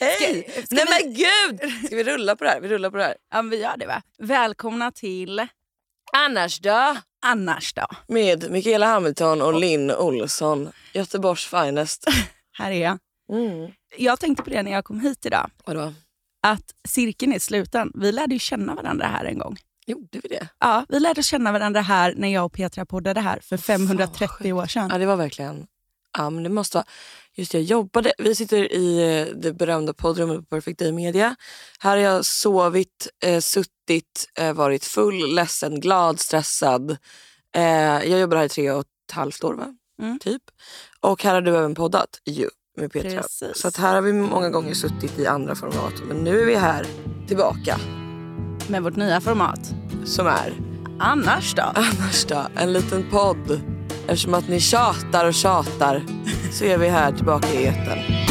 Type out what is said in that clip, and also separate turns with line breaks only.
Hej!
Ska- ska
Nej
vi-
men gud! Ska vi rulla på det här? Vi rullar på det här.
Ja, men vi gör det va? Välkomna till
Annars då?
Annars då.
Med Michaela Hamilton och Linn Olsson. Göteborgs finest.
Här är jag.
Mm.
Jag tänkte på det när jag kom hit idag.
Vadå?
Att cirkeln är sluten. Vi lärde ju känna varandra här en gång.
Gjorde vi det?
Ja, vi lärde känna varandra här när jag och Petra poddade här för 530 år sedan.
Ja det var verkligen... Ja men det måste vara... Just det, jag jobbade... Vi sitter i eh, det berömda poddrummet på Perfect Day Media. Här har jag sovit, eh, suttit, eh, varit full, ledsen, glad, stressad. Eh, jag jobbar här i tre och ett halvt år va?
Mm.
Typ. Och här har du även poddat ju med Petra.
Precis.
Så att här har vi många gånger suttit i andra format. Men nu är vi här tillbaka.
Med vårt nya format.
Som är
Annars då?
Annars då? En liten podd. Eftersom att ni tjatar och tjatar så är vi här tillbaka i etern.